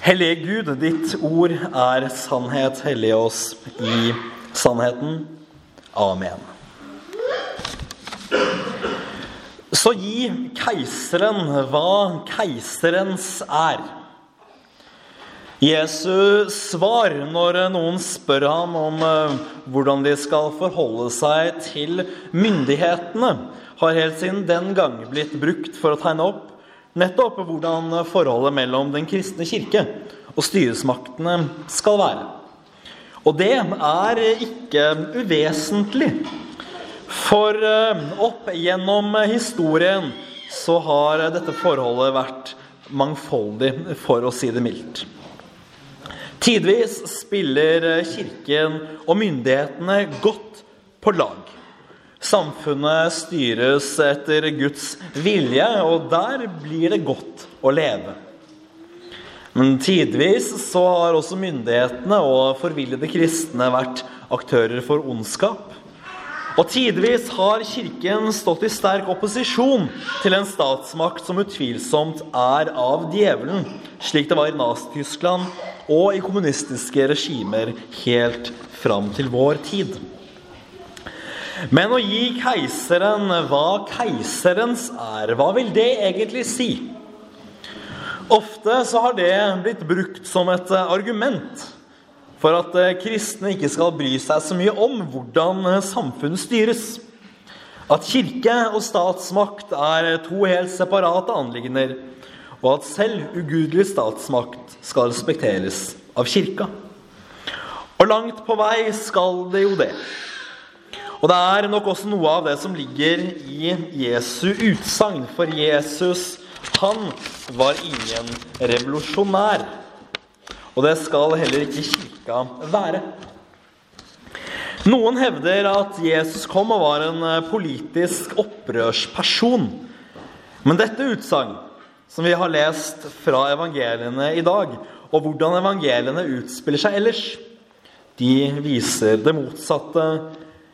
Hellige Gud, ditt ord er sannhet. Hellige oss i sannheten. Amen. Så gi keiseren hva keiserens er. Jesu svar når noen spør ham om eh, hvordan de skal forholde seg til myndighetene, har helt siden den gang blitt brukt for å tegne opp nettopp hvordan forholdet mellom den kristne kirke og styresmaktene skal være. Og det er ikke uvesentlig. For eh, opp gjennom historien så har dette forholdet vært mangfoldig, for å si det mildt. Tidvis spiller Kirken og myndighetene godt på lag. Samfunnet styres etter Guds vilje, og der blir det godt å leve. Men tidvis så har også myndighetene og forvillede kristne vært aktører for ondskap. Og tidvis har Kirken stått i sterk opposisjon til en statsmakt som utvilsomt er av djevelen, slik det var i Nazi-Tyskland og i kommunistiske regimer helt fram til vår tid. Men å gi keiseren hva keiserens er, hva vil det egentlig si? Ofte så har det blitt brukt som et argument for at eh, kristne ikke skal bry seg så mye om hvordan eh, samfunnet styres. At kirke og statsmakt er to helt separate anliggender, og at selv ugudelig statsmakt skal respekteres av kirka. Og langt på vei skal det jo det. Og det er nok også noe av det som ligger i Jesu utsagn, for Jesus, han var ingen revolusjonær. Og det skal heller ikke kirka være. Noen hevder at Jesus kom og var en eh, politisk opprørsperson. Men dette utsagn, som vi har lest fra evangeliene i dag, og hvordan evangeliene utspiller seg ellers, de viser det motsatte.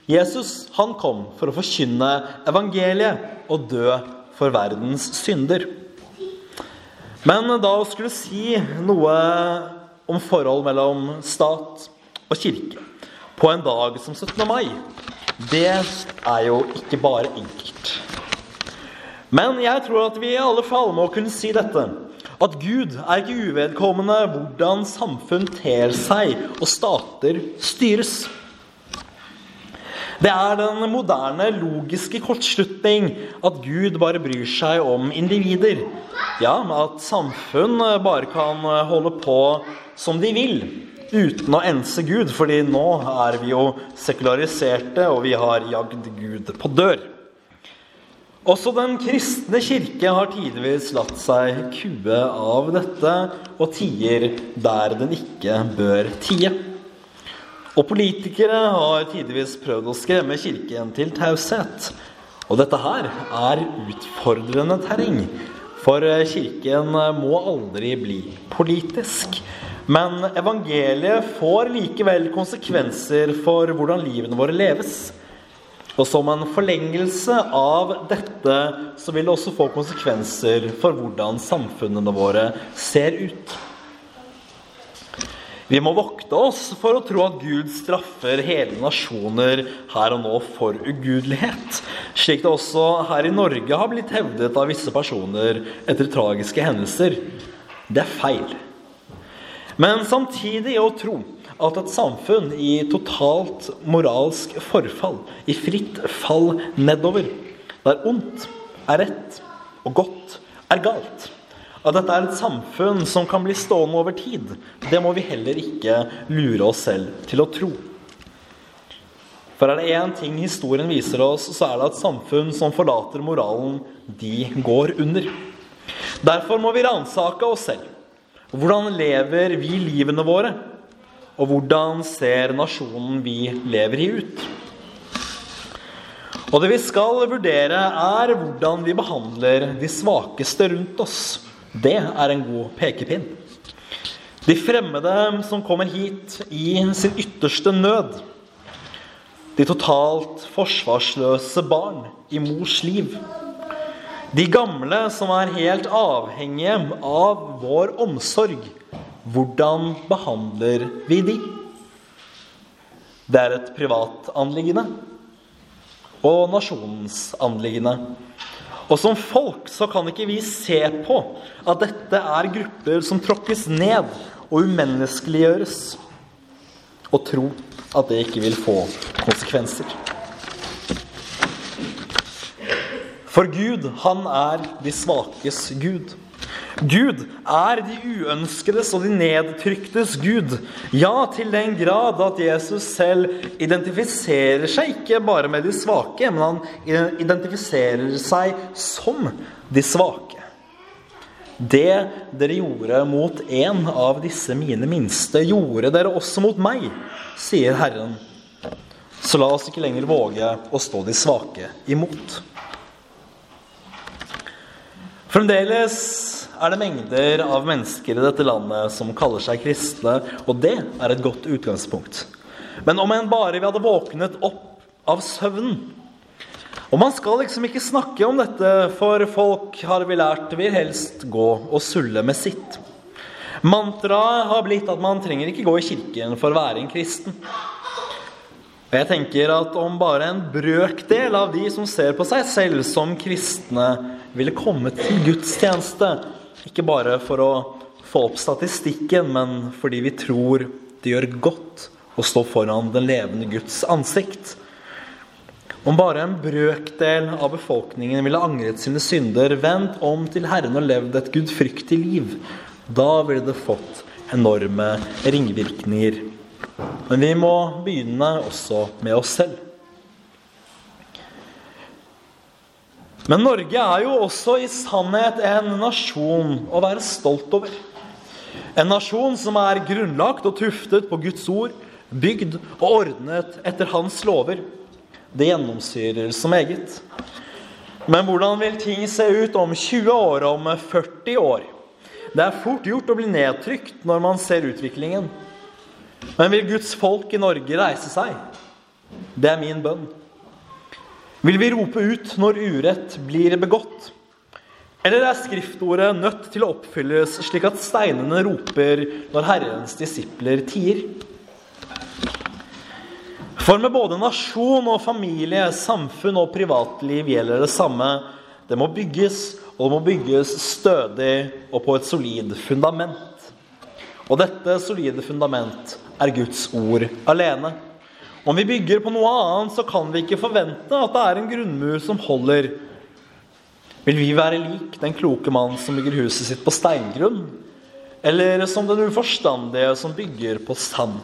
Jesus han kom for å forkynne evangeliet og dø for verdens synder. Men da å skulle si noe om forhold mellom stat og kirke på en dag som 17. mai, det er jo ikke bare enkelt. Men jeg tror at vi i alle fall må kunne si dette. At Gud er ikke uvedkommende hvordan samfunn ter seg og stater styres. Det er den moderne logiske kortslutning at Gud bare bryr seg om individer. Ja, at samfunn bare kan holde på som de vil, uten å ense Gud, fordi nå er vi jo sekulariserte, og vi har jagd Gud på dør. Også den kristne kirke har tidvis latt seg kue av dette og tier der den ikke bør tie. Og politikere har tidvis prøvd å skremme Kirken til taushet. Og dette her er utfordrende terreng, for Kirken må aldri bli politisk. Men evangeliet får likevel konsekvenser for hvordan livene våre leves. Og som en forlengelse av dette så vil det også få konsekvenser for hvordan samfunnene våre ser ut. Vi må vokte oss for å tro at Gud straffer hele nasjoner her og nå for ugudelighet, slik det også her i Norge har blitt hevdet av visse personer etter tragiske hendelser. Det er feil. Men samtidig å tro at et samfunn i totalt moralsk forfall, i fritt fall nedover, der ondt er rett og godt er galt At dette er et samfunn som kan bli stående over tid, det må vi heller ikke lure oss selv til å tro. For er det én ting historien viser oss, så er det at samfunn som forlater moralen, de går under. Derfor må vi ransake oss selv. Hvordan lever vi livene våre? Og hvordan ser nasjonen vi lever i, ut? Og det vi skal vurdere, er hvordan vi behandler de svakeste rundt oss. Det er en god pekepinn. De fremmede som kommer hit i sin ytterste nød. De totalt forsvarsløse barn i mors liv. De gamle som er helt avhengige av vår omsorg, hvordan behandler vi de? Det er et privat anliggende og nasjonens anliggende. Og som folk så kan ikke vi se på at dette er grupper som tråkkes ned og umenneskeliggjøres, og tro at det ikke vil få konsekvenser. For Gud, han er de svakes Gud. Gud er de uønskedes og de nedtryktes Gud. Ja, til den grad at Jesus selv identifiserer seg ikke bare med de svake, men han identifiserer seg som de svake. Det dere gjorde mot en av disse mine minste, gjorde dere også mot meg, sier Herren. Så la oss ikke lenger våge å stå de svake imot. Fremdeles er det mengder av mennesker i dette landet som kaller seg kristne, og det er et godt utgangspunkt. Men om en bare vi hadde våknet opp av søvnen Og man skal liksom ikke snakke om dette, for folk, har vi lært, vil helst gå og sulle med sitt. Mantraet har blitt at man trenger ikke gå i kirken for å være en kristen. Og jeg tenker at om bare en brøkdel av de som ser på seg selv som kristne, ville komme til gudstjeneste, ikke bare for å få opp statistikken, men fordi vi tror det gjør godt å stå foran den levende Guds ansikt. Om bare en brøkdel av befolkningen ville angret sine synder, vendt om til Herren og levd et gudfryktig liv, da ville det fått enorme ringvirkninger. Men vi må begynne også med oss selv. Men Norge er jo også i sannhet en nasjon å være stolt over. En nasjon som er grunnlagt og tuftet på Guds ord, bygd og ordnet etter Hans lover. Det gjennomsyrer så meget. Men hvordan vil ting se ut om 20 år, om 40 år? Det er fort gjort å bli nedtrykt når man ser utviklingen. Men vil Guds folk i Norge reise seg? Det er min bønn. Vil vi rope ut når urett blir begått? Eller er skriftordet nødt til å oppfylles slik at steinene roper når Herrens disipler tier? For med både nasjon og familie, samfunn og privatliv gjelder det samme. Det må bygges, og det må bygges stødig og på et solid fundament. Og dette solide fundament er Guds ord alene. Om vi bygger på noe annet, så kan vi ikke forvente at det er en grunnmur som holder. Vil vi være lik den kloke mann som bygger huset sitt på steingrunn? Eller som den uforstandige som bygger på sand?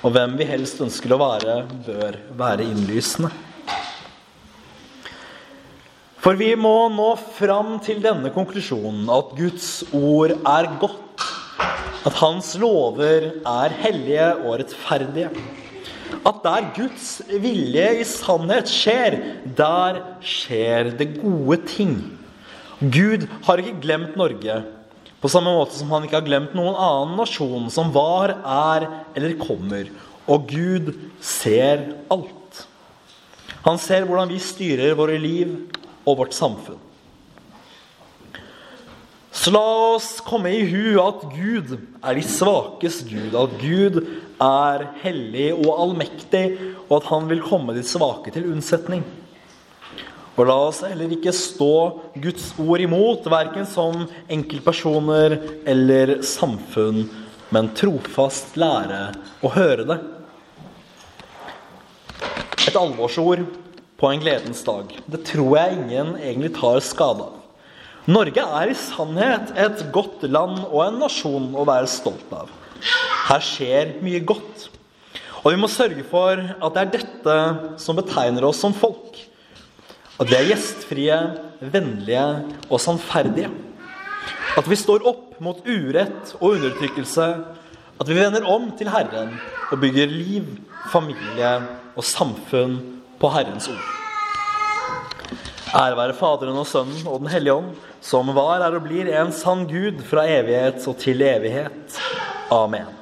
Og hvem vi helst ønsker å være, bør være innlysende. For vi må nå fram til denne konklusjonen at Guds ord er godt. At Hans lover er hellige og rettferdige at der Guds vilje i sannhet skjer, der skjer det gode ting. Gud har ikke glemt Norge, på samme måte som han ikke har glemt noen annen nasjon som var, er eller kommer. Og Gud ser alt. Han ser hvordan vi styrer våre liv og vårt samfunn. Så la oss komme i hu at Gud er de svakes Gud, at Gud er hellig og allmektig, og at han vil komme de svake til unnsetning. Og la oss heller ikke stå Guds ord imot, verken som enkeltpersoner eller samfunn, men trofast lære å høre det. Et alvorsord på en gledens dag. Det tror jeg ingen egentlig tar skade av. Norge er i sannhet et godt land og en nasjon å være stolt av. Her skjer mye godt. Og vi må sørge for at det er dette som betegner oss som folk. At vi er gjestfrie, vennlige og sannferdige. At vi står opp mot urett og undertrykkelse. At vi vender om til Herren og bygger liv, familie og samfunn på Herrens ord. Ære være Faderen og Sønnen og Den hellige ånd, som var, er og blir en sann Gud fra evighet og til evighet. Amen.